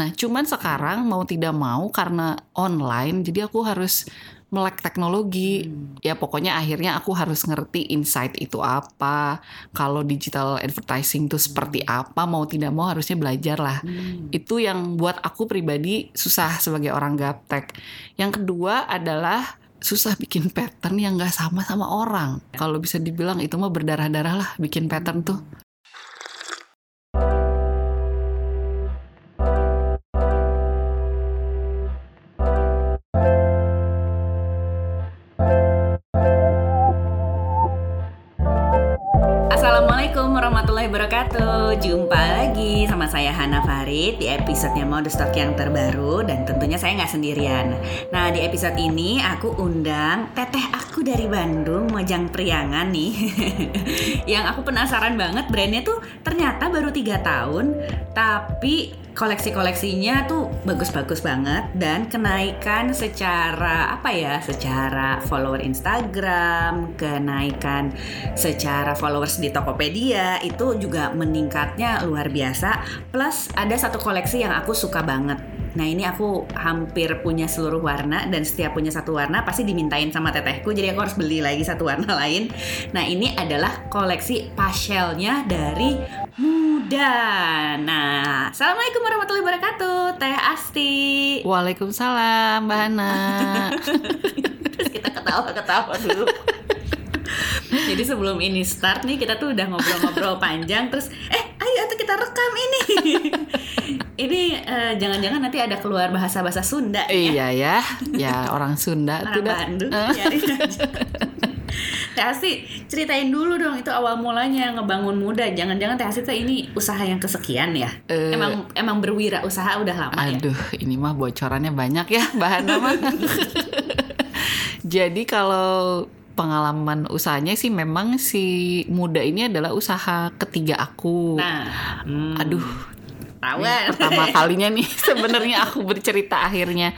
Nah, cuman sekarang mau tidak mau karena online, jadi aku harus melek teknologi. Ya pokoknya akhirnya aku harus ngerti insight itu apa. Kalau digital advertising itu seperti apa, mau tidak mau harusnya belajar lah. Itu yang buat aku pribadi susah sebagai orang gaptek. Yang kedua adalah susah bikin pattern yang gak sama sama orang. Kalau bisa dibilang itu mah berdarah-darah lah bikin pattern tuh. Wabarakatuh Jumpa lagi saya Hana Farid Di episodenya Mode Stock yang terbaru Dan tentunya saya nggak sendirian. Nah di episode ini aku undang Teteh aku dari Bandung Mojang Priangan nih. Yang aku penasaran banget Brandnya tuh ternyata baru 3 tahun Tapi koleksi-koleksinya tuh bagus-bagus banget dan kenaikan secara apa ya secara follower Instagram kenaikan secara followers di Tokopedia itu juga meningkatnya luar biasa plus ada satu koleksi yang aku suka banget Nah ini aku hampir punya seluruh warna dan setiap punya satu warna pasti dimintain sama tetehku jadi aku harus beli lagi satu warna lain. Nah ini adalah koleksi pashelnya dari Muda. Nah, assalamualaikum warahmatullahi wabarakatuh, Teh Asti. Waalaikumsalam, Mbak Hana. Terus kita ketawa-ketawa dulu. Jadi sebelum ini start nih kita tuh udah ngobrol-ngobrol panjang terus eh ayo tuh kita rekam ini. ini eh, jangan-jangan nanti ada keluar bahasa-bahasa Sunda ya. iya ya, ya orang Sunda Orang tuh dah. Bandung. Eh. biarin aja. Teh Asti, ceritain dulu dong itu awal mulanya ngebangun muda. Jangan-jangan Teh Asti tuh ini usaha yang kesekian ya? Eh. emang emang berwirausaha udah lama ya? Aduh, ini mah bocorannya banyak ya bahan mah. Jadi kalau pengalaman usahanya sih memang si muda ini adalah usaha ketiga aku. Nah, hmm, Aduh, tahu kan? pertama kalinya nih sebenarnya aku bercerita akhirnya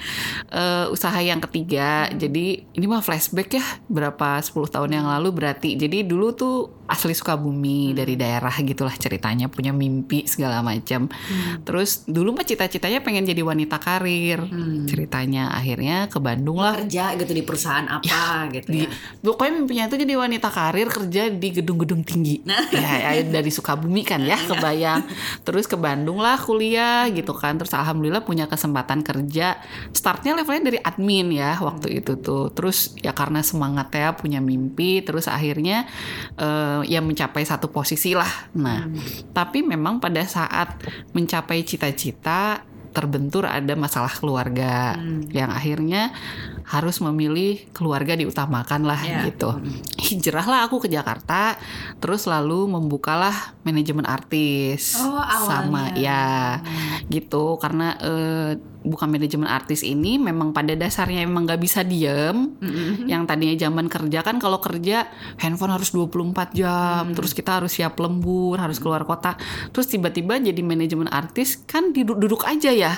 eh, usaha yang ketiga. Jadi ini mah flashback ya berapa 10 tahun yang lalu berarti. Jadi dulu tuh asli Sukabumi dari daerah gitulah ceritanya punya mimpi segala macam. Terus dulu mah cita-citanya pengen jadi wanita karir. Ceritanya akhirnya ke Bandung lah. kerja gitu di perusahaan apa gitu Di, ya? pokoknya mimpinya itu jadi wanita karir kerja di gedung-gedung tinggi. ya, ya, dari Sukabumi kan ya, kebayang. Terus ke Bandung lah kuliah gitu kan. Terus alhamdulillah punya kesempatan kerja. Startnya levelnya dari admin ya waktu itu tuh. Terus ya karena semangat ya punya mimpi. Terus akhirnya eh, ya mencapai satu posisi lah. Nah, tapi memang pada saat mencapai cita-cita terbentur ada masalah keluarga yang akhirnya harus memilih keluarga diutamakan lah Ya. gitu. Hijrahlah aku ke Jakarta, terus lalu membukalah manajemen artis Oh, awalnya. sama ya gitu karena eh, bukan manajemen artis ini memang pada dasarnya emang nggak bisa diem. Yang tadinya zaman kerja kan kalau kerja handphone harus 24 jam, Mm. terus kita harus siap lembur, harus keluar kota. Terus tiba-tiba jadi manajemen artis kan duduk duduk aja ya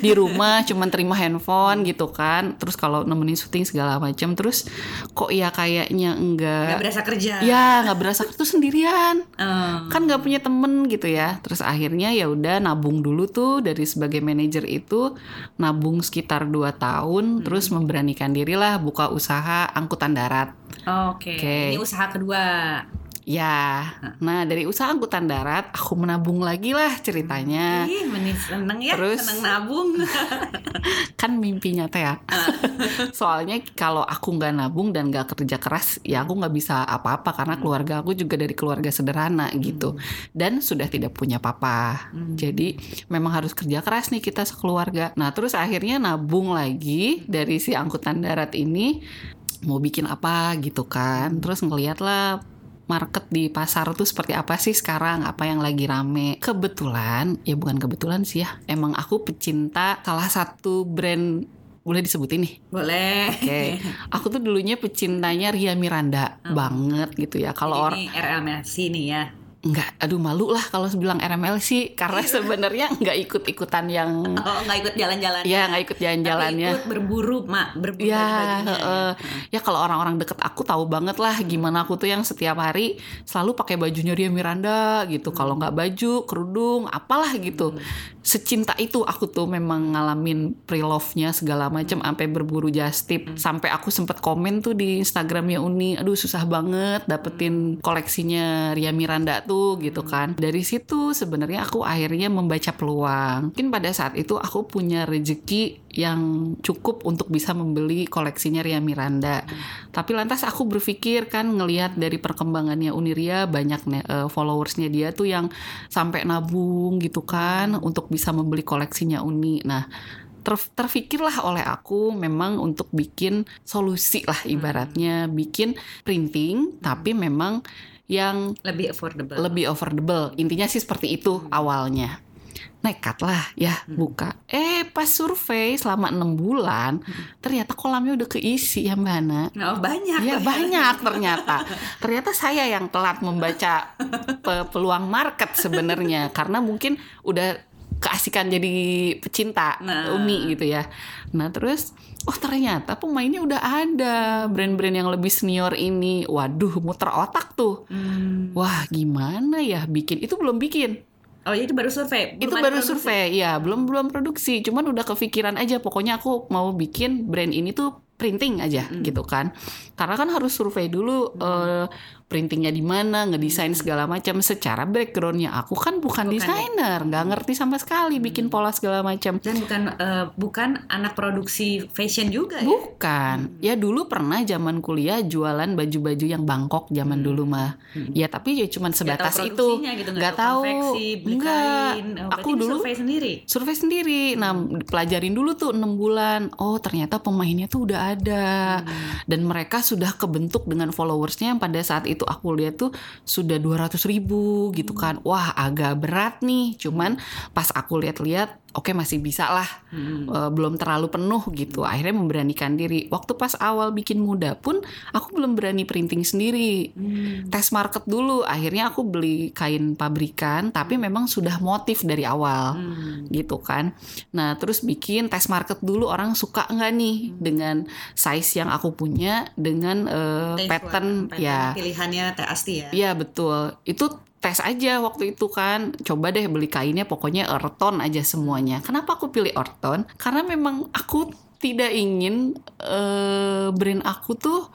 di rumah cuman terima handphone gitu kan. Terus kalau nemenin syuting segala macam terus kok ya kayaknya enggak Gak berasa kerja. Ya nggak berasa tuh sendirian Eh, kan nggak punya temen gitu ya terus akhirnya ya udah nabung dulu tuh dari sebagai manajer itu nabung sekitar 2 tahun terus memberanikan diri lah buka usaha angkutan darat Oke. Oke. Ini usaha kedua. Ya nah dari usaha angkutan darat aku menabung lagi lah ceritanya. Ih, menis seneng ya, Terus- seneng nabung. kan mimpinya teh ya. Soalnya kalau aku nggak nabung dan nggak kerja keras ya aku nggak bisa apa-apa karena keluarga aku juga dari keluarga sederhana gitu. Dan sudah tidak punya papa. Jadi memang harus kerja keras nih kita sekeluarga. Nah terus akhirnya nabung lagi dari si angkutan darat ini mau bikin apa gitu kan. Terus ngeliat lah market di pasar tuh seperti apa sih sekarang apa yang lagi rame kebetulan ya bukan kebetulan sih ya emang aku pecinta salah satu brand boleh disebutin nih Boleh. Oke, aku tuh dulunya pecintanya Ria Miranda banget gitu ya. Kalau orang Ini RLMC nih ya. Nggak, aduh malu lah kalau bilang RML sih, karena sebenarnya nggak ikut-ikutan yang, Oh, nggak ikut jalan-jalan. ya nggak ikut jalan-jalannya. Ikut berburu, Mak. Berburu Ya, bagi-baginya. heeh. ya kalau orang-orang deket aku tahu banget lah gimana aku tuh yang setiap hari selalu pakai bajunya Ria Miranda gitu. Kalau nggak baju, kerudung, apalah gitu. Secinta itu aku tuh memang ngalamin pre-love-nya segala macam sampai berburu just tip. Sampai aku sempet komen tuh di Instagramnya Uni aduh susah banget dapetin koleksinya Ria Miranda tuh gitu kan. Dari situ sebenarnya aku akhirnya membaca peluang. Mungkin pada saat itu aku punya rezeki yang cukup untuk bisa membeli koleksinya Ria Miranda. Tapi lantas aku berpikir kan ngelihat dari perkembangannya Uniria banyak nih uh, followersnya dia tuh yang sampai nabung gitu kan untuk bisa membeli koleksinya Uni. Nah, ter terfikirlah oleh aku memang untuk bikin solusi lah ibaratnya bikin printing tapi memang yang lebih affordable. Lebih affordable. Intinya sih seperti itu hmm. awalnya. Nekat lah ya hmm. buka. Eh pas survei selama enam bulan hmm. ternyata kolamnya udah keisi ya Mbak Ana. Oh banyak. Ya banyak ternyata. ternyata saya yang telat membaca pe peluang market sebenarnya karena mungkin udah keasikan jadi pecinta nah. Umi gitu ya. Nah terus oh ternyata pemainnya udah ada brand-brand yang lebih senior ini. Waduh muter otak tuh. Hmm. Wah gimana ya bikin itu belum bikin. Oh itu baru survei. Belum itu baru produksi. survei, ya belum belum produksi. Cuman udah kepikiran aja. Pokoknya aku mau bikin brand ini tuh printing aja hmm. gitu kan karena kan harus survei dulu hmm. uh, printingnya di mana, ngedesain segala macam. Secara backgroundnya aku kan bukan, bukan desainer, nggak ngerti sama sekali bikin pola segala macam. Dan bukan uh, bukan anak produksi fashion juga ya? Bukan. Hmm. Ya dulu pernah zaman kuliah jualan baju-baju yang Bangkok zaman dulu mah. Hmm. Ya tapi ya cuman sebatas gak itu. Gitu, nggak tahu. Enggak. Oh, aku dulu survei sendiri. Survei sendiri. Nah, pelajarin dulu tuh enam bulan. Oh, ternyata pemainnya tuh udah ada. Hmm. Dan mereka sudah kebentuk dengan followersnya yang pada saat itu aku lihat tuh sudah 200 ribu gitu kan wah agak berat nih cuman pas aku lihat-lihat oke okay, masih bisa lah. Hmm. uh, belum terlalu penuh gitu. Akhirnya memberanikan diri. Waktu pas awal bikin muda pun aku belum berani printing sendiri. Hmm. tes market dulu. Akhirnya aku beli kain pabrikan tapi memang sudah motif dari awal hmm. gitu kan. Nah terus bikin tes market dulu. Orang suka nggak nih hmm. dengan size yang aku punya dengan uh, pattern, pattern ya. pilihannya asti ya? Iya betul. Itu tes aja waktu itu kan. Coba deh beli kainnya pokoknya orton aja semuanya. Kenapa aku pilih orton karena memang aku tidak ingin uh, brand aku tuh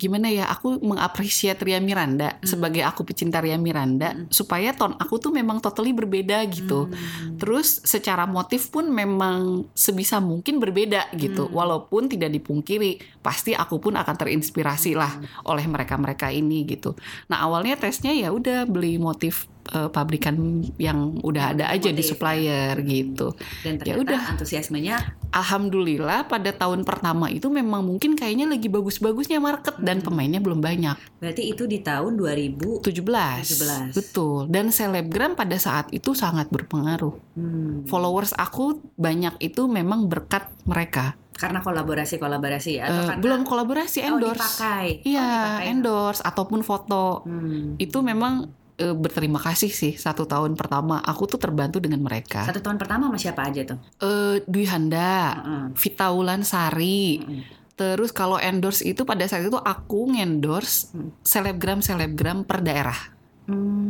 gimana ya aku mengapresiasi Ria Miranda hmm. sebagai aku pecinta Ria Miranda hmm. supaya ton aku tuh memang totally berbeda gitu. Hmm. Terus secara motif pun memang sebisa mungkin berbeda gitu. Hmm. Walaupun tidak dipungkiri pasti aku pun akan terinspirasi lah hmm. oleh mereka-mereka ini gitu. Nah, awalnya tesnya ya udah beli motif uh, pabrikan yang udah ada aja Motif, di supplier ya. gitu. Dan ya udah antusiasmenya alhamdulillah pada tahun pertama itu memang mungkin kayaknya lagi bagus-bagusnya market hmm. dan pemainnya belum banyak. Berarti itu di tahun 2017. 17. Betul. Dan selebgram pada saat itu sangat berpengaruh. Hmm. Followers aku banyak itu memang berkat mereka karena kolaborasi-kolaborasi atau uh, karena belum kolaborasi oh, endorse. Oh, dipakai. Iya, oh, dipakai. endorse ataupun foto. Hmm. Itu memang uh, berterima kasih sih satu tahun pertama aku tuh terbantu dengan mereka. Satu tahun pertama sama siapa aja tuh? Uh, Dwi Handa, uh -uh. Vita Sari. Uh -uh. Terus kalau endorse itu pada saat itu aku ngendorse selebgram selebgram per daerah. Hmm.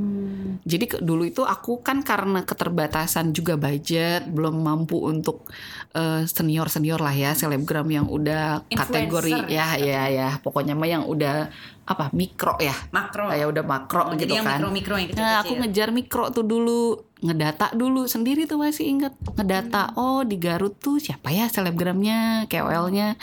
Jadi ke, dulu itu aku kan karena keterbatasan juga budget belum mampu untuk uh, eh, senior senior lah ya selebgram yang udah Influencer. kategori ya ya ya. Pokoknya mah yang udah apa mikro ya. Makro. Ya udah makro oh, gitu jadi kan. mikro mikro yang kecil, nah aku ngejar mikro tuh dulu. Ngedata dulu sendiri tuh masih inget. Ngedata hmm. oh di Garut tuh siapa ya selebgramnya KOL-nya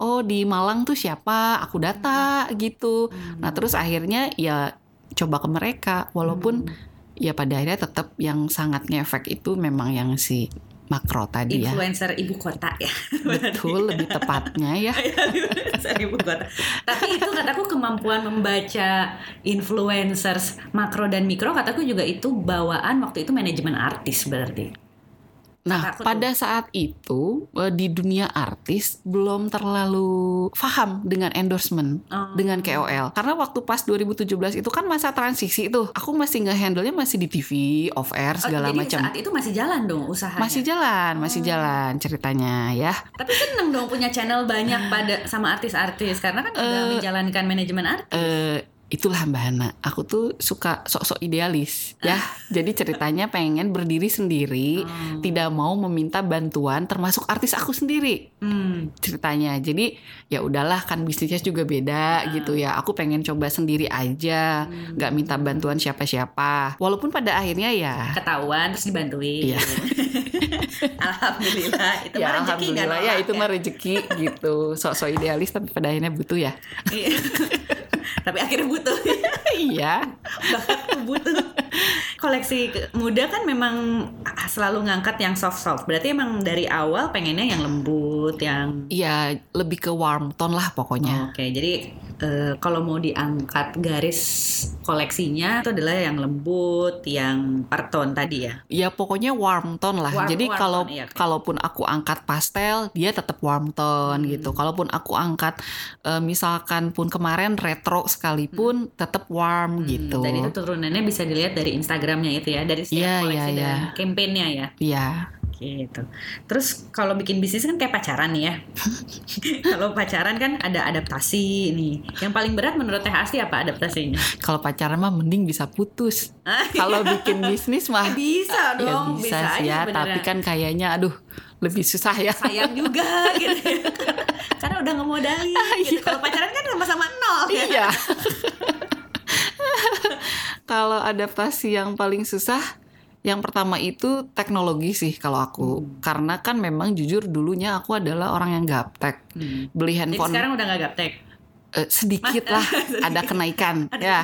oh di Malang tuh siapa aku data hmm. gitu. Hmm. nah terus akhirnya ya coba ke mereka. Walaupun hmm. ya pada akhirnya tetap yang sangat ngefek itu memang yang si makro tadi influencer ya. Influencer ibu kota ya. Betul lebih tepatnya ya. Iya, influencer ibu kota. Tapi itu kataku kemampuan membaca influencers makro dan mikro kataku juga itu bawaan waktu itu manajemen artis berarti Nah, pada saat itu eh, di dunia artis belum terlalu paham dengan endorsement oh. dengan KOL. Karena waktu pas 2017 itu kan masa transisi itu. Aku masih nge-handle-nya masih di TV, off air oh, segala oh, macam. saat itu masih jalan dong usahanya. Masih jalan, oh. masih jalan ceritanya ya. Tapi seneng dong punya channel banyak pada sama artis-artis karena kan uh, udah menjalankan manajemen artis. Uh, itulah Mbak Hana. Aku tuh suka sok-sok idealis ya. Jadi ceritanya pengen berdiri sendiri, Oh. tidak mau meminta bantuan termasuk artis aku sendiri Hmm. ceritanya. Jadi ya udahlah kan bisnisnya juga beda Ah. gitu ya. Aku pengen coba sendiri aja, Hmm. nggak minta bantuan siapa-siapa. Walaupun pada akhirnya ya Ketahuan terus dibantuin. Iya. alhamdulillah itu ya mah rezeki nggak alhamdulillah ya itu mah rezeki gitu. Sok-sok idealis tapi pada akhirnya butuh ya. Tapi akhirnya butuh. iya. Bakatku butuh. Koleksi muda kan memang selalu ngangkat yang soft soft. Berarti emang dari awal pengennya yang lembut, yang Iya, lebih ke warm tone lah pokoknya. Oke, jadi eh, kalau mau diangkat garis koleksinya itu adalah yang lembut, yang part tone tadi ya. Ya pokoknya warm tone lah. Warm- Jadi warm kalau tone, iya, kalaupun aku angkat pastel, dia tetap warm tone Hmm. gitu. Kalaupun aku angkat eh, misalkan pun kemarin retro sekalipun tetap warm gitu. Hmm, Dan itu turunannya bisa dilihat dari Instagramnya itu ya, dari setiap Iya, koleksi iya, dan iya. campaignnya ya. Iya. Gitu. Terus kalau bikin bisnis kan kayak pacaran nih ya. kalau pacaran kan ada adaptasi nih. Yang paling berat menurut Teh Asti apa adaptasinya? Kalau pacaran mah mending bisa putus. Ah, Kalau bikin bisnis mah bisa ya dong, bisa, bisa, sih aja ya, tapi kan kayaknya aduh lebih susah ya. sayang juga gitu ya. Karena udah ngemodalin gitu. Kalau pacaran kan sama-sama nol ya. Iya. kalau adaptasi yang paling susah, yang pertama itu teknologi sih kalau aku. Hmm. Karena kan memang jujur dulunya aku adalah orang yang gaptek. Hmm. Beli Jadi handphone sekarang udah gak gaptek. eh, sedikit lah ada kenaikan Ada ya.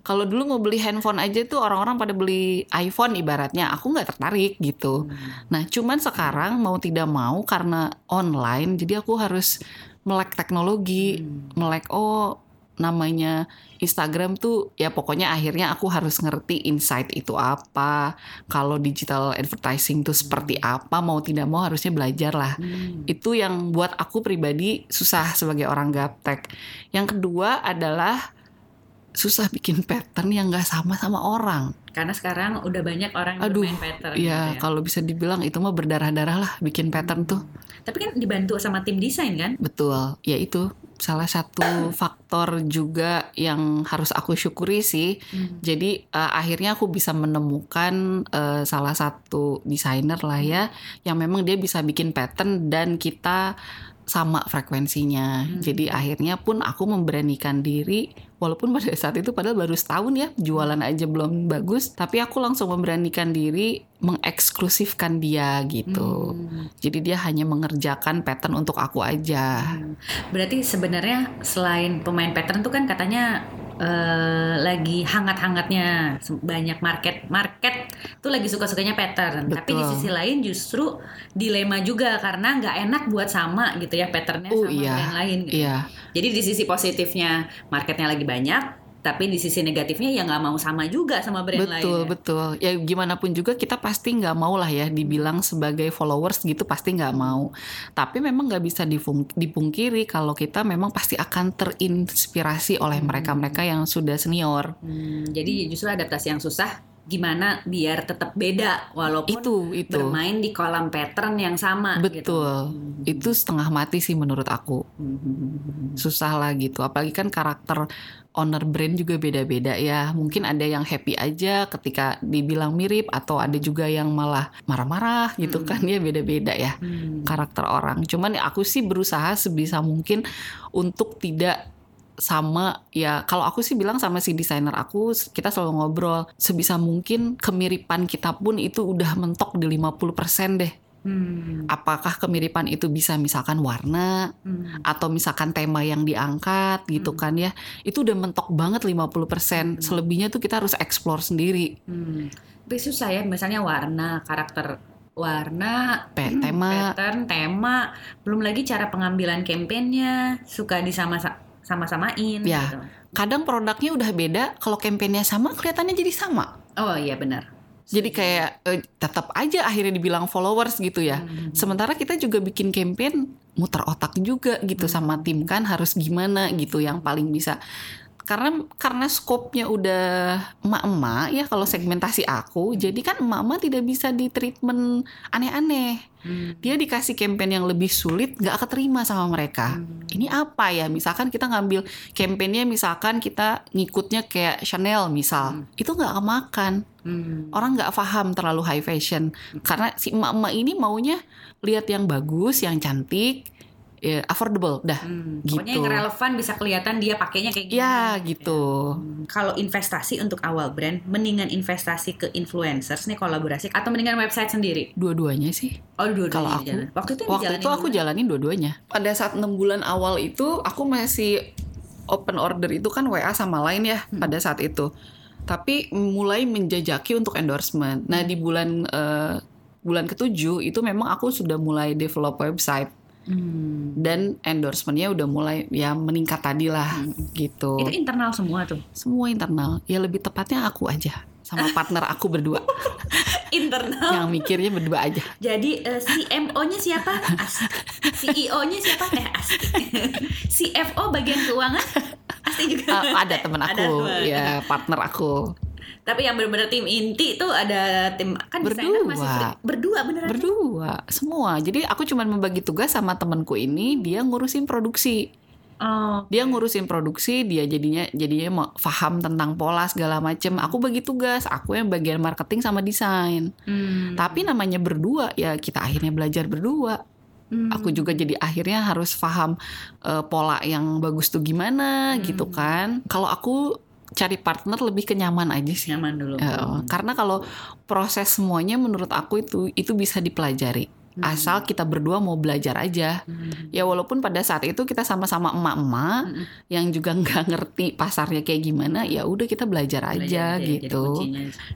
Kalau dulu mau beli handphone aja tuh orang-orang pada beli iPhone ibaratnya, aku nggak tertarik gitu. Nah, cuman sekarang mau tidak mau karena online, jadi aku harus melek teknologi, Hmm. melek oh namanya Instagram tuh ya pokoknya akhirnya aku harus ngerti insight itu apa, kalau digital advertising tuh seperti apa, mau tidak mau harusnya belajar lah. Hmm. Itu yang buat aku pribadi susah sebagai orang gaptek. Yang kedua adalah susah bikin pattern yang nggak sama sama orang. Karena sekarang udah banyak orang yang Aduh, bermain pattern Ya, gitu ya. kalau bisa dibilang itu mah berdarah-darah lah bikin pattern tuh. Tapi kan dibantu sama tim desain kan? Betul. Ya itu salah satu faktor juga yang harus aku syukuri sih. Hmm. Jadi eh, akhirnya aku bisa menemukan eh, salah satu desainer lah ya yang memang dia bisa bikin pattern dan kita sama frekuensinya. Hmm. Jadi akhirnya pun aku memberanikan diri walaupun pada saat itu padahal baru setahun ya jualan aja belum bagus, tapi aku langsung memberanikan diri mengeksklusifkan dia gitu. Hmm. Jadi dia hanya mengerjakan pattern untuk aku aja. Hmm. Berarti sebenarnya selain pemain pattern tuh kan katanya eh, lagi hangat-hangatnya banyak market market tuh lagi suka-sukanya pattern. Tapi di Betul. sisi lain justru dilema juga karena nggak enak buat sama gitu ya patternnya Oh, sama iya. brand lain. Gitu. Iya, Jadi di sisi positifnya marketnya lagi banyak, tapi di sisi negatifnya ya nggak mau sama juga sama brand lain. betul ya. betul. Ya gimana pun juga kita pasti nggak mau lah ya dibilang sebagai followers gitu pasti nggak mau. Tapi memang nggak bisa dipungkiri kalau kita memang pasti akan terinspirasi oleh mereka-mereka yang sudah senior. Hmm, jadi justru adaptasi yang susah gimana biar tetap beda walaupun Itu itu bermain di kolam pattern yang sama gitu. betul. Itu setengah mati sih menurut aku. Hmm. susah lah gitu apalagi kan karakter owner brand juga beda-beda ya mungkin ada yang happy aja ketika dibilang mirip atau ada juga yang malah marah-marah gitu Mm. kan ya beda-beda ya Hmm. karakter orang cuman aku sih berusaha sebisa mungkin untuk tidak sama ya kalau aku sih bilang sama si desainer aku kita selalu ngobrol sebisa mungkin kemiripan kita pun itu udah mentok di 50% deh Hmm. apakah kemiripan itu bisa misalkan warna Hmm. atau misalkan tema yang diangkat gitu Hmm. kan ya itu udah mentok banget 50% selebihnya tuh kita harus explore sendiri Hmm. Tapi susah ya misalnya warna karakter warna Pe- hmm, tema. pattern tema belum lagi cara pengambilan kampanyenya suka disama sama-samain Ya. gitu. kadang produknya udah beda kalau kampanyenya sama kelihatannya jadi sama Oh iya benar. jadi kayak eh, tetap aja akhirnya dibilang followers gitu ya Hmm. sementara kita juga bikin campaign muter otak juga gitu sama tim kan harus gimana gitu yang paling bisa karena karena skopnya udah emak-emak ya kalau segmentasi aku jadi kan emak-emak tidak bisa di treatment aneh-aneh. Hmm. dia dikasih campaign yang lebih sulit nggak keterima sama mereka. Hmm. ini apa ya? Misalkan kita ngambil campaignnya misalkan kita ngikutnya kayak Chanel misal itu nggak kemakan. Hmm. orang nggak paham terlalu high fashion. Karena si emak-emak ini maunya lihat yang bagus yang cantik ya, affordable dah Hmm. gitu. Pokoknya yang relevan bisa kelihatan dia pakainya kayak gimana. ya gitu Hmm, Kalau investasi untuk awal brand, mendingan investasi ke influencers nih kolaborasi atau mendingan website sendiri? dua-duanya sih Oh, dua Kalau aku- waktu itu yang waktu itu aku jalanin dua-duanya pada saat enam bulan awal itu aku masih open order itu kan WA sama lain ya Hmm. pada saat itu tapi mulai menjajaki untuk endorsement nah di bulan eh, bulan ketujuh itu memang aku sudah mulai develop website Hmm. dan endorsementnya udah mulai ya meningkat tadi lah gitu Itu internal semua tuh. semua internal ya lebih tepatnya aku aja sama partner aku berdua Internal. yang mikirnya berdua aja Jadi eh, CMO-nya siapa? Asik. CEO-nya siapa? Eh, asik. CFO bagian keuangan? Asik juga. Ah, ada temen Ada aku teman. ya partner aku Tapi yang benar-benar tim inti tuh ada tim kan Berdua. masih free- berdua beneran. berdua semua jadi aku cuma membagi tugas sama temanku ini dia ngurusin produksi oh. dia ngurusin produksi dia jadinya jadinya mau paham tentang pola segala macem aku bagi tugas aku yang bagian marketing sama desain Hmm. tapi namanya berdua ya kita akhirnya belajar berdua Hmm. aku juga jadi akhirnya harus paham eh, pola yang bagus tuh gimana Hmm. gitu kan kalau aku cari partner lebih kenyaman aja sih nyaman dulu. Eh, karena kalau proses semuanya menurut aku itu itu bisa dipelajari Hmm. asal kita berdua mau belajar aja Hmm. ya walaupun pada saat itu kita sama-sama emak-emak Mm-mm. yang juga nggak ngerti pasarnya kayak gimana ya udah kita belajar aja Belajar jadi gitu.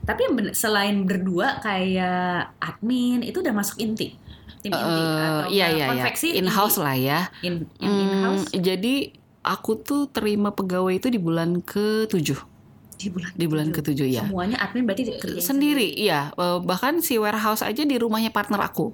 Tapi selain berdua kayak admin itu udah masuk inti. Tim inti Eh, atau iya iya iya konveksi in house lah ya In, yang Hmm, in-house jadi aku tuh terima pegawai itu di bulan ke-7 di bulan di bulan ketujuh. ke-7 ya Semuanya admin berarti kerjain sendiri. iya. Eh, bahkan si warehouse aja di rumahnya partner aku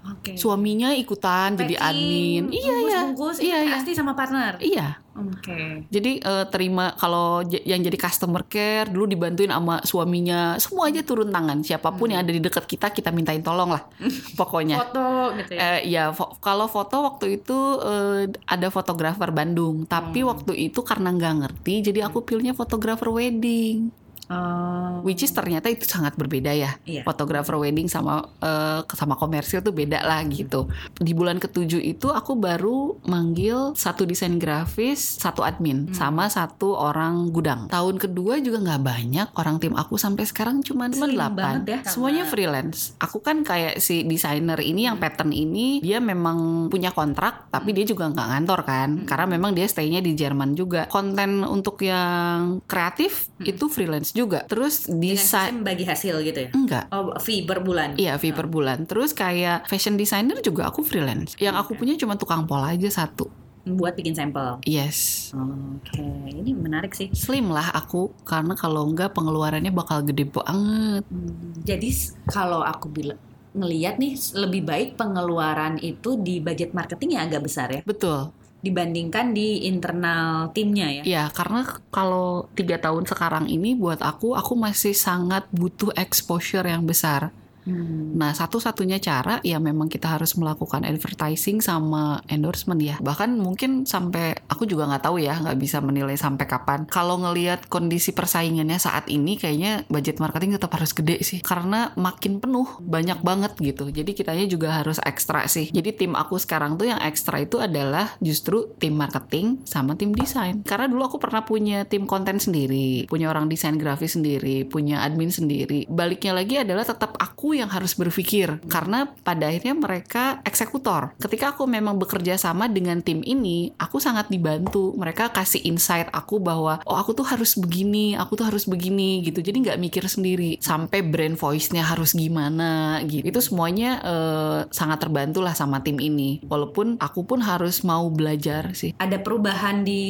Oke. suaminya ikutan jadi admin Packing, iya iya bungkus, iya iya pasti sama partner. iya Oke. Jadi eh, terima kalau yang jadi customer care dulu dibantuin sama suaminya, semua aja turun tangan. Siapa pun yang ada di dekat kita kita mintain tolong lah. Pokoknya. Foto gitu ya. Eh ya fo- kalau foto waktu itu eh, ada fotografer Bandung, tapi waktu itu karena nggak ngerti, jadi aku pilihnya fotografer wedding. Oh. Which is ternyata itu sangat berbeda ya. Iya. Fotografer wedding sama eh, sama komersil tuh beda lah gitu. Di bulan ketujuh itu aku baru manggil satu desain grafis, satu admin, Hmm. sama satu orang gudang. Tahun kedua juga nggak banyak orang tim aku sampai sekarang cuma delapan. ya, Semuanya freelance. Aku kan kayak si desainer ini yang pattern ini dia memang punya kontrak, tapi dia juga nggak ngantor kan, karena memang dia stay-nya di Jerman juga. Konten untuk yang kreatif itu freelance juga. Terus Dengan desain bagi hasil gitu ya. enggak Oh, fee per bulan. Iya, fee per bulan. Terus kayak fashion designer juga aku freelance. Yang aku punya cuma tukang pola aja satu. Buat bikin sampel. Yes. Oke, ini menarik sih. Slim lah aku karena kalau enggak pengeluarannya bakal gede banget. Hmm, Jadi kalau aku bilang ngelihat nih lebih baik pengeluaran itu di budget marketing yang agak besar ya Betul. Dibandingkan di internal timnya ya. Iya, karena kalau tiga tahun sekarang ini buat aku, aku masih sangat butuh exposure yang besar. Hmm. Nah, satu-satunya cara ya memang kita harus melakukan advertising sama endorsement ya. Bahkan mungkin sampai aku juga nggak tahu ya, nggak bisa menilai sampai kapan. Kalau ngelihat kondisi persaingannya saat ini, kayaknya budget marketing tetap harus gede sih, karena makin penuh, banyak banget gitu. Jadi kitanya juga harus ekstra sih. Jadi tim aku sekarang tuh yang ekstra itu adalah justru tim marketing sama tim desain. Karena dulu aku pernah punya tim konten sendiri, punya orang desain grafis sendiri, punya admin sendiri. Baliknya lagi adalah tetap aku yang harus berpikir karena pada akhirnya mereka eksekutor. Ketika aku memang bekerja sama dengan tim ini, aku sangat dibantu. Mereka kasih insight aku bahwa oh aku tuh harus begini, aku tuh harus begini gitu. Jadi nggak mikir sendiri sampai brand voice-nya harus gimana gitu. Itu semuanya eh, sangat terbantu lah sama tim ini. Walaupun aku pun harus mau belajar sih. Ada perubahan di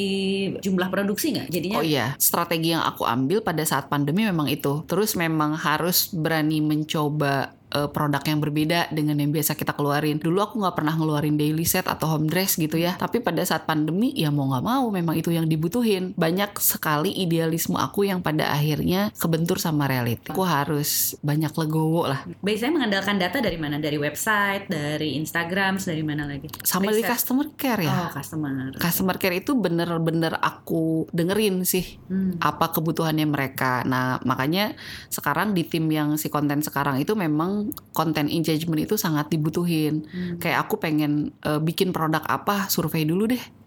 jumlah produksi nggak? Jadinya Oh iya, strategi yang aku ambil pada saat pandemi memang itu. Terus memang harus berani mencoba uh, produk yang berbeda dengan yang biasa kita keluarin. Dulu aku nggak pernah ngeluarin daily set atau home dress gitu ya. Tapi pada saat pandemi ya mau nggak mau memang itu yang dibutuhin. Banyak sekali idealisme aku yang pada akhirnya kebentur sama reality. Aku harus banyak legowo lah. Biasanya mengandalkan data dari mana? Dari website, dari Instagram, dari mana lagi? Sama Riset. di customer care ya. Oh, customer. Customer care itu bener-bener aku dengerin sih hmm. apa kebutuhannya mereka. Nah, makanya sekarang di tim yang si konten sekarang itu memang konten engagement itu sangat dibutuhin. Hmm. Kayak aku pengen uh, bikin produk apa, survei dulu deh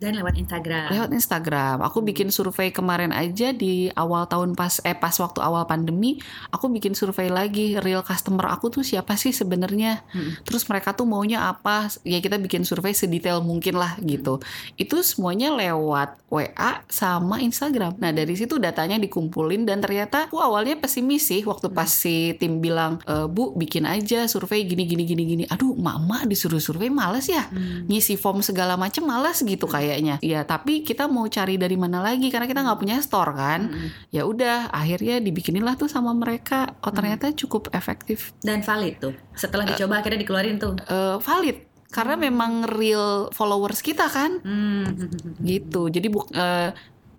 dan lewat Instagram. Lewat Instagram. Aku bikin survei kemarin aja di awal tahun pas eh pas waktu awal pandemi, aku bikin survei lagi real customer aku tuh siapa sih sebenarnya. Hmm. Terus mereka tuh maunya apa? Ya kita bikin survei sedetail mungkin lah gitu. Itu semuanya lewat WA sama Instagram. Nah, dari situ datanya dikumpulin dan ternyata aku awalnya pesimis sih waktu hmm. pas si tim bilang, e, "Bu, bikin aja survei gini gini gini gini." Aduh, mama disuruh survei males ya. Hmm. Ngisi form segala macem males gitu kayak kayaknya. Ya tapi kita mau cari dari mana lagi karena kita nggak punya store kan. Hmm. Ya udah akhirnya dibikinilah tuh sama mereka. Oh ternyata hmm. cukup efektif. Dan valid tuh. Setelah dicoba uh, akhirnya dikeluarin tuh. Uh, valid karena memang real followers kita kan. Hmm. Gitu. Jadi bu uh,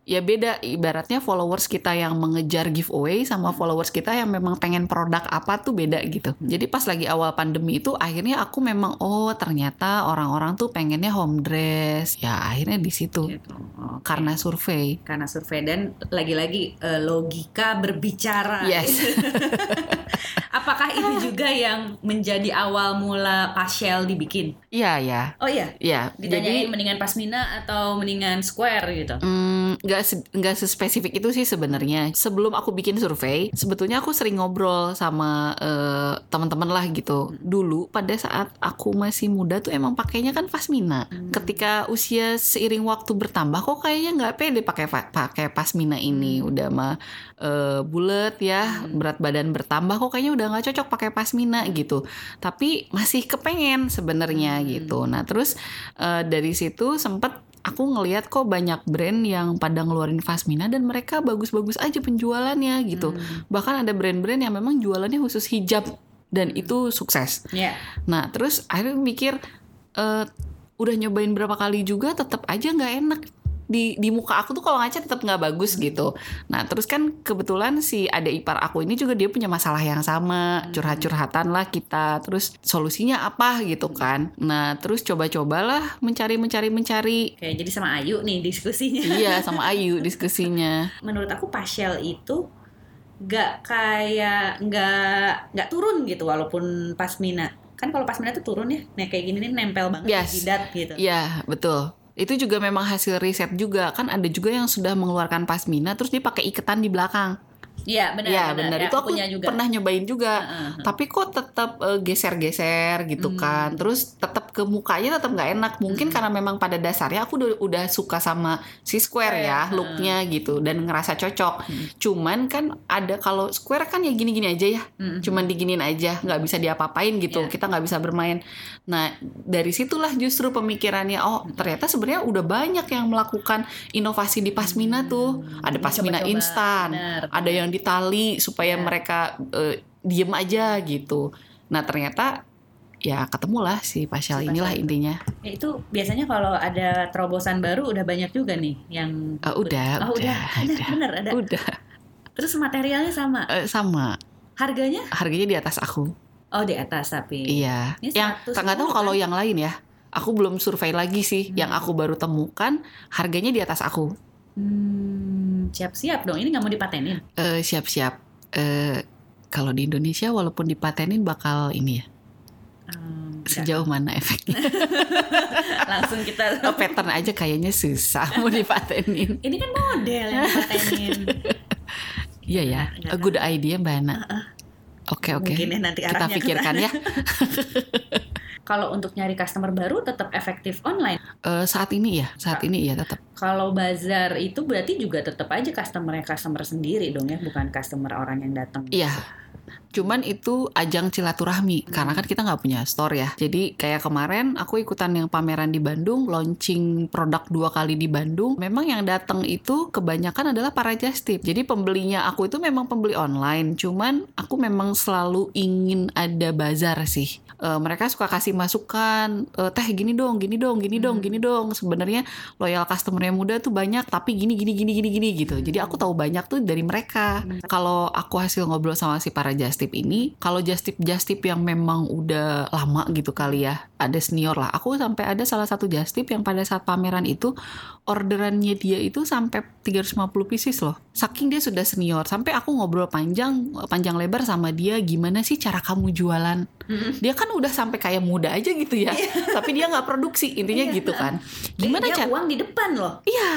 ya beda ibaratnya followers kita yang mengejar giveaway sama followers kita yang memang pengen produk apa tuh beda gitu. Jadi pas lagi awal pandemi itu akhirnya aku memang oh ternyata orang-orang tuh pengennya home dress. Ya akhirnya di situ. Gitu. Okay. Karena survei. Karena survei dan lagi-lagi uh, logika berbicara. Yes. Apakah itu juga yang menjadi awal mula Pastel dibikin? Iya, ya. Oh iya. Iya. Ditanyain Jadi mendingan Pasmina atau mendingan Square gitu. Hmm, nggak nggak sespesifik itu sih sebenarnya. Sebelum aku bikin survei, sebetulnya aku sering ngobrol sama uh, teman-teman lah gitu. Dulu pada saat aku masih muda tuh emang pakainya kan Pasmina. Hmm. Ketika usia seiring waktu bertambah kok kayaknya nggak pede pakai pakai Pasmina ini. Udah mah uh, bulat ya, hmm. berat badan bertambah kok kayaknya udah nggak cocok pakai pasmina gitu tapi masih kepengen sebenarnya hmm. gitu nah terus uh, dari situ sempet aku ngelihat kok banyak brand yang pada ngeluarin pasmina dan mereka bagus-bagus aja penjualannya gitu hmm. bahkan ada brand-brand yang memang jualannya khusus hijab dan hmm. itu sukses yeah. nah terus akhirnya mikir uh, udah nyobain berapa kali juga tetap aja nggak enak di di muka aku tuh kalau ngaca tetap nggak bagus hmm. gitu. Nah terus kan kebetulan si ada ipar aku ini juga dia punya masalah yang sama, hmm. curhat-curhatan lah kita. Terus solusinya apa gitu kan? Nah terus coba-cobalah mencari mencari mencari. Kayak jadi sama Ayu nih diskusinya. Iya sama Ayu diskusinya. Menurut aku Pasel itu nggak kayak nggak nggak turun gitu walaupun pasmina kan kalau pasmina tuh turun ya nah kayak gini nih nempel banget yes. di jidat gitu iya betul itu juga memang hasil riset juga. Kan ada juga yang sudah mengeluarkan pasmina terus dia pakai iketan di belakang Iya benar. Iya benar. Ya, itu aku punya juga. pernah nyobain juga. Uh, -huh. Tapi kok tetap uh, geser-geser gitu hmm. kan. Terus tetap ke mukanya tetap nggak enak. Mungkin hmm. karena memang pada dasarnya aku udah, udah suka sama si Square ya uh. looknya gitu dan ngerasa cocok. Hmm. Cuman kan ada kalau Square kan ya gini-gini aja ya. Hmm. Cuman diginin aja, nggak bisa diapa-apain gitu. Yeah. Kita nggak bisa bermain. Nah dari situlah justru pemikirannya. Oh ternyata sebenarnya udah banyak yang melakukan inovasi di pasmina tuh. Ada pasmina instan, ada yang di tali supaya ya. mereka uh, diem aja gitu. Nah ternyata ya ketemulah si Pascal inilah intinya. Ya, itu biasanya kalau ada terobosan baru udah banyak juga nih yang uh, udah, oh, udah, udah, udah, bener ada. Udah. Terus materialnya sama? Uh, sama. Harganya? Harganya di atas aku. Oh di atas tapi. Iya. Ini yang nggak tahu kalau yang lain ya. Aku belum survei lagi sih. Hmm. Yang aku baru temukan harganya di atas aku. Hmm, siap-siap dong. Ini nggak mau dipatenin? Uh, siap-siap. Uh, kalau di Indonesia walaupun dipatenin bakal ini ya. Um, Sejauh mana efeknya? Langsung kita oh, pattern aja kayaknya susah mau dipatenin. Ini kan model yang dipatenin. Iya ya, a good idea Mbak Ana. Oke oke. Mungkin ya nanti kita pikirkan ya. Kalau untuk nyari customer baru tetap efektif online. Uh, saat ini ya, saat ini ya tetap. Kalau bazar itu berarti juga tetap aja customer customer sendiri dong ya, bukan customer orang yang datang. Iya. Cuman itu ajang silaturahmi karena kan kita nggak punya store ya. Jadi kayak kemarin aku ikutan yang pameran di Bandung, launching produk dua kali di Bandung. Memang yang datang itu kebanyakan adalah para just tip. Jadi pembelinya aku itu memang pembeli online. Cuman aku memang selalu ingin ada bazar sih. Eh, mereka suka kasih masukan, eh, teh gini dong, gini dong, gini dong, gini dong. Sebenarnya loyal customernya muda tuh banyak, tapi gini, gini, gini, gini, gini gitu. Jadi aku tahu banyak tuh dari mereka. Kalau aku hasil ngobrol sama si para just tip ini, kalau just tip just tip yang memang udah lama gitu kali ya, ada senior lah. Aku sampai ada salah satu just tip yang pada saat pameran itu orderannya dia itu sampai 350 pieces loh. Saking dia sudah senior, sampai aku ngobrol panjang panjang lebar sama dia gimana sih cara kamu jualan. Dia kan udah sampai kayak muda aja gitu ya. Tapi dia nggak produksi, intinya Iya. gitu kan. Gimana dia cara uang di depan loh. Iya.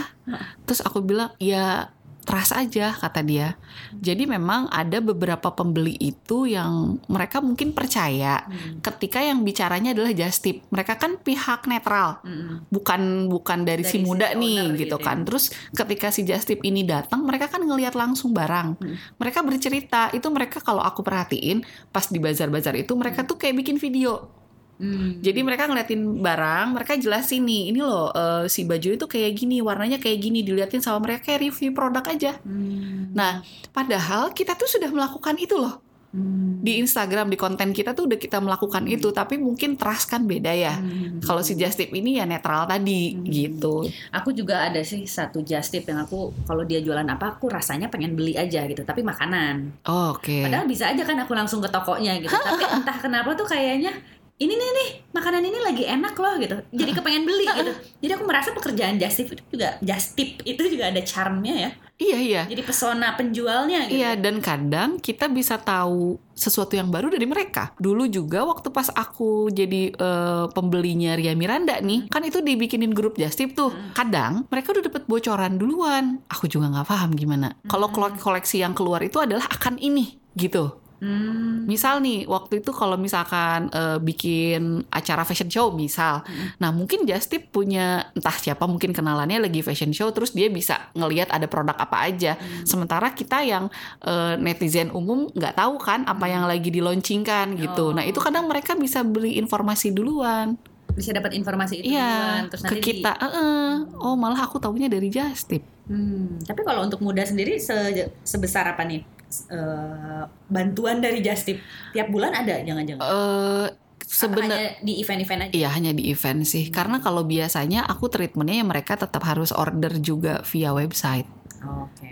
Terus aku bilang, ya trust aja kata dia. Jadi memang ada beberapa pembeli itu yang mereka mungkin percaya ketika yang bicaranya adalah just tip. Mereka kan pihak netral, Mm-mm. bukan bukan dari, si Dari si muda nih owner gitu gitu ya. kan. Terus ketika si just tip ini datang, mereka kan ngelihat langsung barang. Hmm. Mereka bercerita, itu mereka kalau aku perhatiin pas di bazar-bazar itu mereka tuh kayak bikin video. Mm. Jadi mereka ngeliatin barang, mereka jelasin nih, ini loh eh, si baju itu kayak gini, warnanya kayak gini, diliatin sama mereka kayak review produk aja. Mm. Nah, padahal kita tuh sudah melakukan itu loh. Mm. Di Instagram, di konten kita tuh udah kita melakukan itu, tapi mungkin trust kan beda ya. Mm. Kalau si Just Tip ini ya netral tadi Hmm. gitu. Aku juga ada sih satu just tip yang aku kalau dia jualan apa aku rasanya pengen beli aja gitu, tapi makanan. Oh, Oke. Padahal bisa aja kan aku langsung ke tokonya gitu. Tapi entah kenapa tuh kayaknya ini nih nih makanan ini lagi enak loh gitu. Jadi kepengen beli gitu. Jadi aku merasa pekerjaan just tip itu juga just tip itu juga ada charmnya ya. Iya iya. Jadi pesona penjualnya gitu. Iya dan kadang kita bisa tahu sesuatu yang baru dari mereka. Dulu juga waktu pas aku jadi eh, pembelinya Ria Miranda nih, kan itu dibikinin grup Just Tip tuh. Kadang mereka udah dapet bocoran duluan. Aku juga nggak paham gimana. Kalau kole- koleksi yang keluar itu adalah akan ini gitu. Hmm. Misal nih, waktu itu kalau misalkan eh, bikin acara fashion show misal, nah mungkin Just Tip punya entah siapa mungkin kenalannya lagi fashion show, terus dia bisa ngelihat ada produk apa aja. Sementara kita yang eh, netizen umum nggak tahu kan apa yang lagi dilaunchingkan gitu. Oh. Nah itu kadang mereka bisa beli informasi duluan. Bisa dapat informasi itu Iya, duluan terus ke nanti di- kita. "Eh-eh, Oh malah aku tahunya dari Just Tip. Hmm, tapi kalau untuk muda sendiri se- sebesar apa nih eh, bantuan dari Just Tip? Tiap bulan ada jangan-jangan? Eh Atau sebenarnya di event-event aja? Iya hanya di event sih. Karena kalau biasanya aku treatmentnya ya mereka tetap harus order juga via website.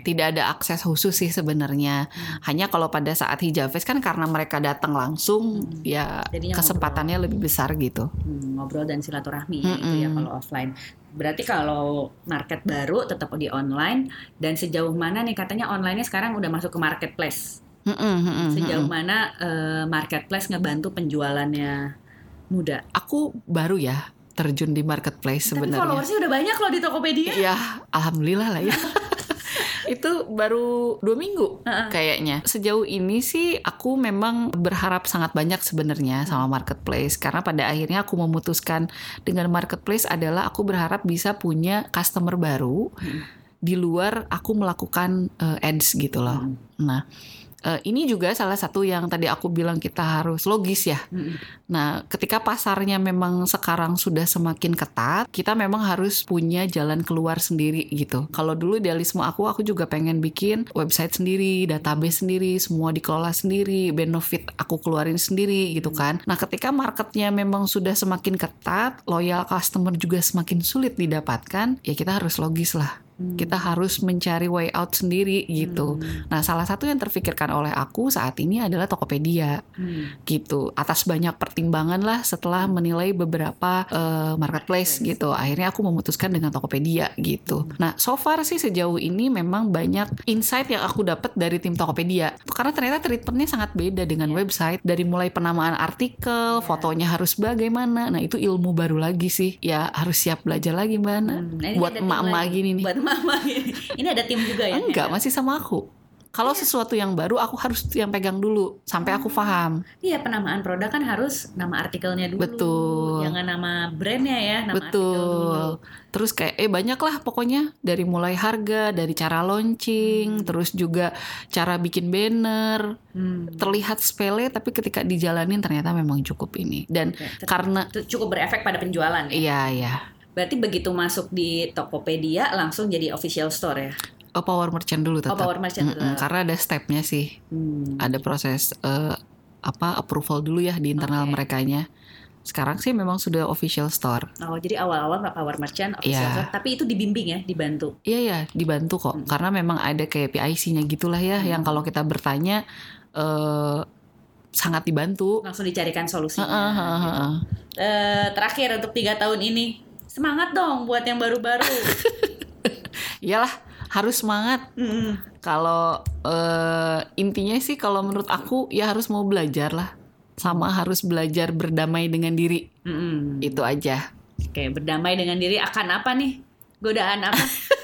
Tidak ada akses khusus sih sebenarnya. Hanya kalau pada saat hijab fest kan karena mereka datang langsung, Hmm. ya Jadinya kesempatannya lebih besar gitu. Hmm, ngobrol dan silaturahmi ya, itu ya Mm-mm. kalau offline. Berarti kalau market baru tetap di online dan sejauh mana nih katanya online-nya sekarang udah masuk ke marketplace. Mm-mm, mm-mm, Sejauh mm-mm. mana eh, marketplace ngebantu penjualannya muda? Aku baru ya terjun di marketplace Tapi sebenarnya. followersnya udah banyak loh di Tokopedia. Iya, alhamdulillah lah ya. itu baru dua minggu kayaknya. Sejauh ini sih aku memang berharap sangat banyak sebenarnya sama marketplace karena pada akhirnya aku memutuskan dengan marketplace adalah aku berharap bisa punya customer baru Hmm. di luar aku melakukan eh, ads gitu loh. Hmm. Nah, eh, ini juga salah satu yang tadi aku bilang kita harus logis ya. Mm-mm. Nah, ketika pasarnya memang sekarang sudah semakin ketat, kita memang harus punya jalan keluar sendiri gitu. Kalau dulu idealisme aku, aku juga pengen bikin website sendiri, database sendiri, semua dikelola sendiri, benefit aku keluarin sendiri gitu kan. Nah, ketika marketnya memang sudah semakin ketat, loyal customer juga semakin sulit didapatkan, ya kita harus logis lah. Hmm. Kita harus mencari way out sendiri gitu. Nah, salah satu yang terfikirkan oleh aku saat ini adalah Tokopedia. Hmm. gitu. Atas banyak pertimbangan lah setelah menilai beberapa eh, marketplace gitu. Akhirnya aku memutuskan dengan Tokopedia gitu. Nah so far sih sejauh ini memang banyak insight yang aku dapat dari tim Tokopedia. Karena ternyata treatmentnya sangat beda dengan website. Dari mulai penamaan artikel fotonya harus bagaimana. Nah itu ilmu baru lagi sih. Ya harus siap belajar lagi mbak. Hmm, nah buat emak-emak gini nih. Buat emak-emak gini. Ini ada tim juga ya? enggak masih sama aku Kalau sesuatu yang baru aku harus yang pegang dulu sampai aku paham. Iya penamaan produk kan harus nama artikelnya dulu. Betul. Jangan nama brandnya ya, nama artikel dulu. Betul. Terus kayak eh banyak lah pokoknya dari mulai harga, dari cara launching, terus juga cara bikin banner. Hmm. Terlihat sepele tapi ketika dijalanin ternyata memang cukup ini. Dan Oke, karena cukup berefek pada penjualan ya. iya iya. Berarti begitu masuk di Tokopedia langsung jadi official store ya. Oh, power merchant dulu Oh, tetap. power merchant Mm-mm, tetap. karena ada stepnya sih. Hmm. ada proses eh, apa approval dulu ya di internal Oke. merekanya. Sekarang sih memang sudah official store. Oh, jadi awal-awal nggak power merchant official Iya. store, tapi itu dibimbing ya, dibantu. Iya ya, dibantu kok. Hmm. Karena memang ada kayak PIC-nya gitulah ya Hmm. yang kalau kita bertanya eh sangat dibantu. Langsung dicarikan solusinya. Heeh, heeh, gitu. heeh. Eh, terakhir untuk tiga tahun ini, semangat dong buat yang baru-baru. Iyalah, harus semangat. Hmm. Kalau eh intinya sih kalau menurut aku ya harus mau belajar lah. Sama harus belajar berdamai dengan diri. Hmm. Itu aja. Oke, berdamai dengan diri akan apa nih? Godaan apa?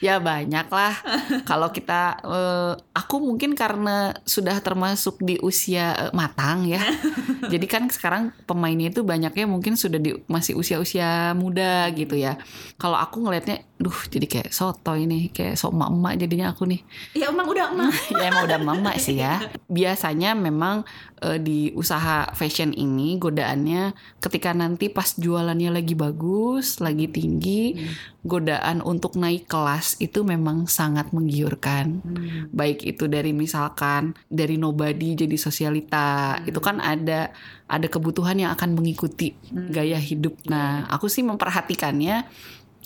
Ya banyak lah. Kalau kita, eh, aku mungkin karena sudah termasuk di usia eh, matang ya. Jadi kan sekarang pemainnya itu banyaknya mungkin sudah di masih usia-usia muda gitu ya. Kalau aku ngelihatnya, duh jadi kayak soto ini, kayak sok emak-emak jadinya aku nih. ya emang udah emang. ya emang udah mama sih ya. Biasanya memang eh, di usaha fashion ini godaannya ketika nanti pas jualannya lagi bagus, lagi tinggi, godaan untuk naik kelas itu memang sangat menggiurkan. Hmm. Baik itu dari misalkan dari nobody jadi sosialita, Hmm. itu kan ada ada kebutuhan yang akan mengikuti Hmm. gaya hidup. Nah, aku sih memperhatikannya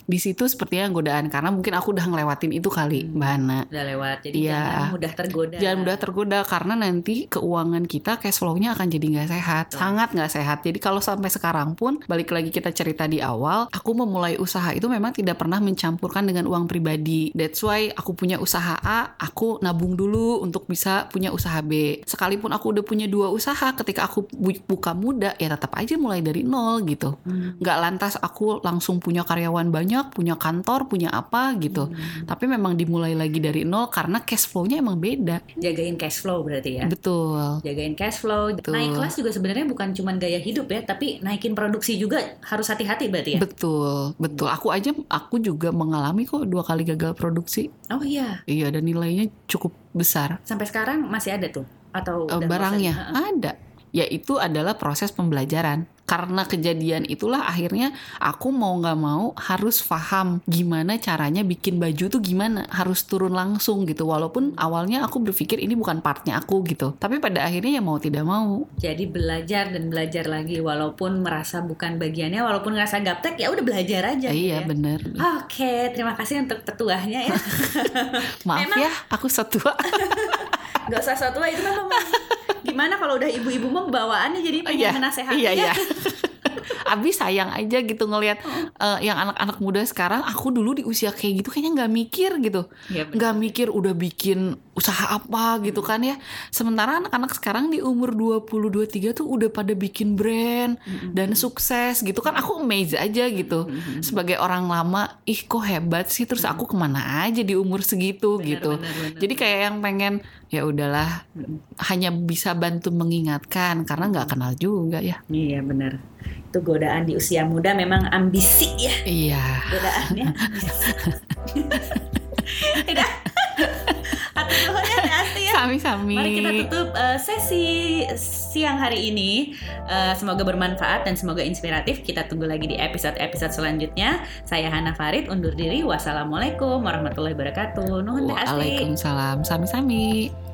di situ sepertinya godaan karena mungkin aku udah ngelewatin itu kali, Hmm. Mbak Hana. Udah lewat, jadi Iya. jangan mudah tergoda. Jangan mudah tergoda karena nanti keuangan kita cash flow-nya akan jadi nggak sehat, Betul. sangat nggak sehat. Jadi kalau sampai sekarang pun balik lagi kita cerita di awal, aku memulai usaha itu memang tidak pernah mencampurkan dengan uang pribadi. That's why aku punya usaha A, aku nabung dulu untuk bisa punya usaha B. Sekalipun aku udah punya dua usaha, ketika aku bu- buka muda ya tetap aja mulai dari nol gitu. Hmm. Nggak lantas aku langsung punya karyawan banyak, punya kantor, punya apa gitu. Hmm. Tapi memang dimulai lagi dari nol karena cash flow-nya emang beda. Jagain cash flow berarti ya. Betul. Jagain cash flow. Betul. Naik kelas juga sebenarnya bukan cuma gaya hidup ya, tapi naikin produksi juga harus hati-hati berarti ya. Betul, betul. Aku aja aku juga mengalami kok dua kali gagal produksi. Oh iya, Iya, dan nilainya cukup besar. sampai sekarang masih ada tuh atau udah barangnya ada. Yaitu adalah proses pembelajaran. Karena kejadian itulah akhirnya aku mau nggak mau harus paham gimana caranya bikin baju tuh gimana. Harus turun langsung gitu. Walaupun awalnya aku berpikir ini bukan partnya aku gitu. Tapi pada akhirnya ya mau tidak mau. Jadi belajar dan belajar lagi walaupun merasa bukan bagiannya, walaupun ngerasa gaptek ya udah belajar aja. gitu iya ya. bener. Oke, terima kasih untuk petuahnya ya. Maaf memang- ya, aku setua. Gak usah satu itu memang gimana kalau udah ibu-ibu mah bawaannya jadi Oh, pengen iya, menasehati iya, ya. iya. Abis sayang aja gitu ngelihat eh, yang anak-anak muda sekarang. Aku dulu di usia kayak gitu kayaknya nggak mikir gitu, Iya, nggak mikir udah bikin usaha apa gitu kan ya. Sementara anak-anak sekarang di umur 20-23 tuh udah pada bikin brand dan sukses gitu kan. Aku amazed aja gitu. Sebagai orang lama, ih kok hebat sih. Terus aku ke mana aja di umur segitu Bener, gitu. bener, bener. Jadi kayak yang pengen ya udahlah hanya bisa bantu mengingatkan karena nggak kenal juga ya. Iya benar. Itu godaan di usia muda memang ambisi ya Iya. godaannya. Nuhun ya ya. Sami-sami. Mari kita tutup eh, sesi siang hari ini. Eh, semoga bermanfaat dan semoga inspiratif. Kita tunggu lagi di episode-episode selanjutnya. Saya Hana Farid undur diri. Wassalamualaikum warahmatullahi wabarakatuh. Nuhun. Waalaikumsalam. Sami-sami.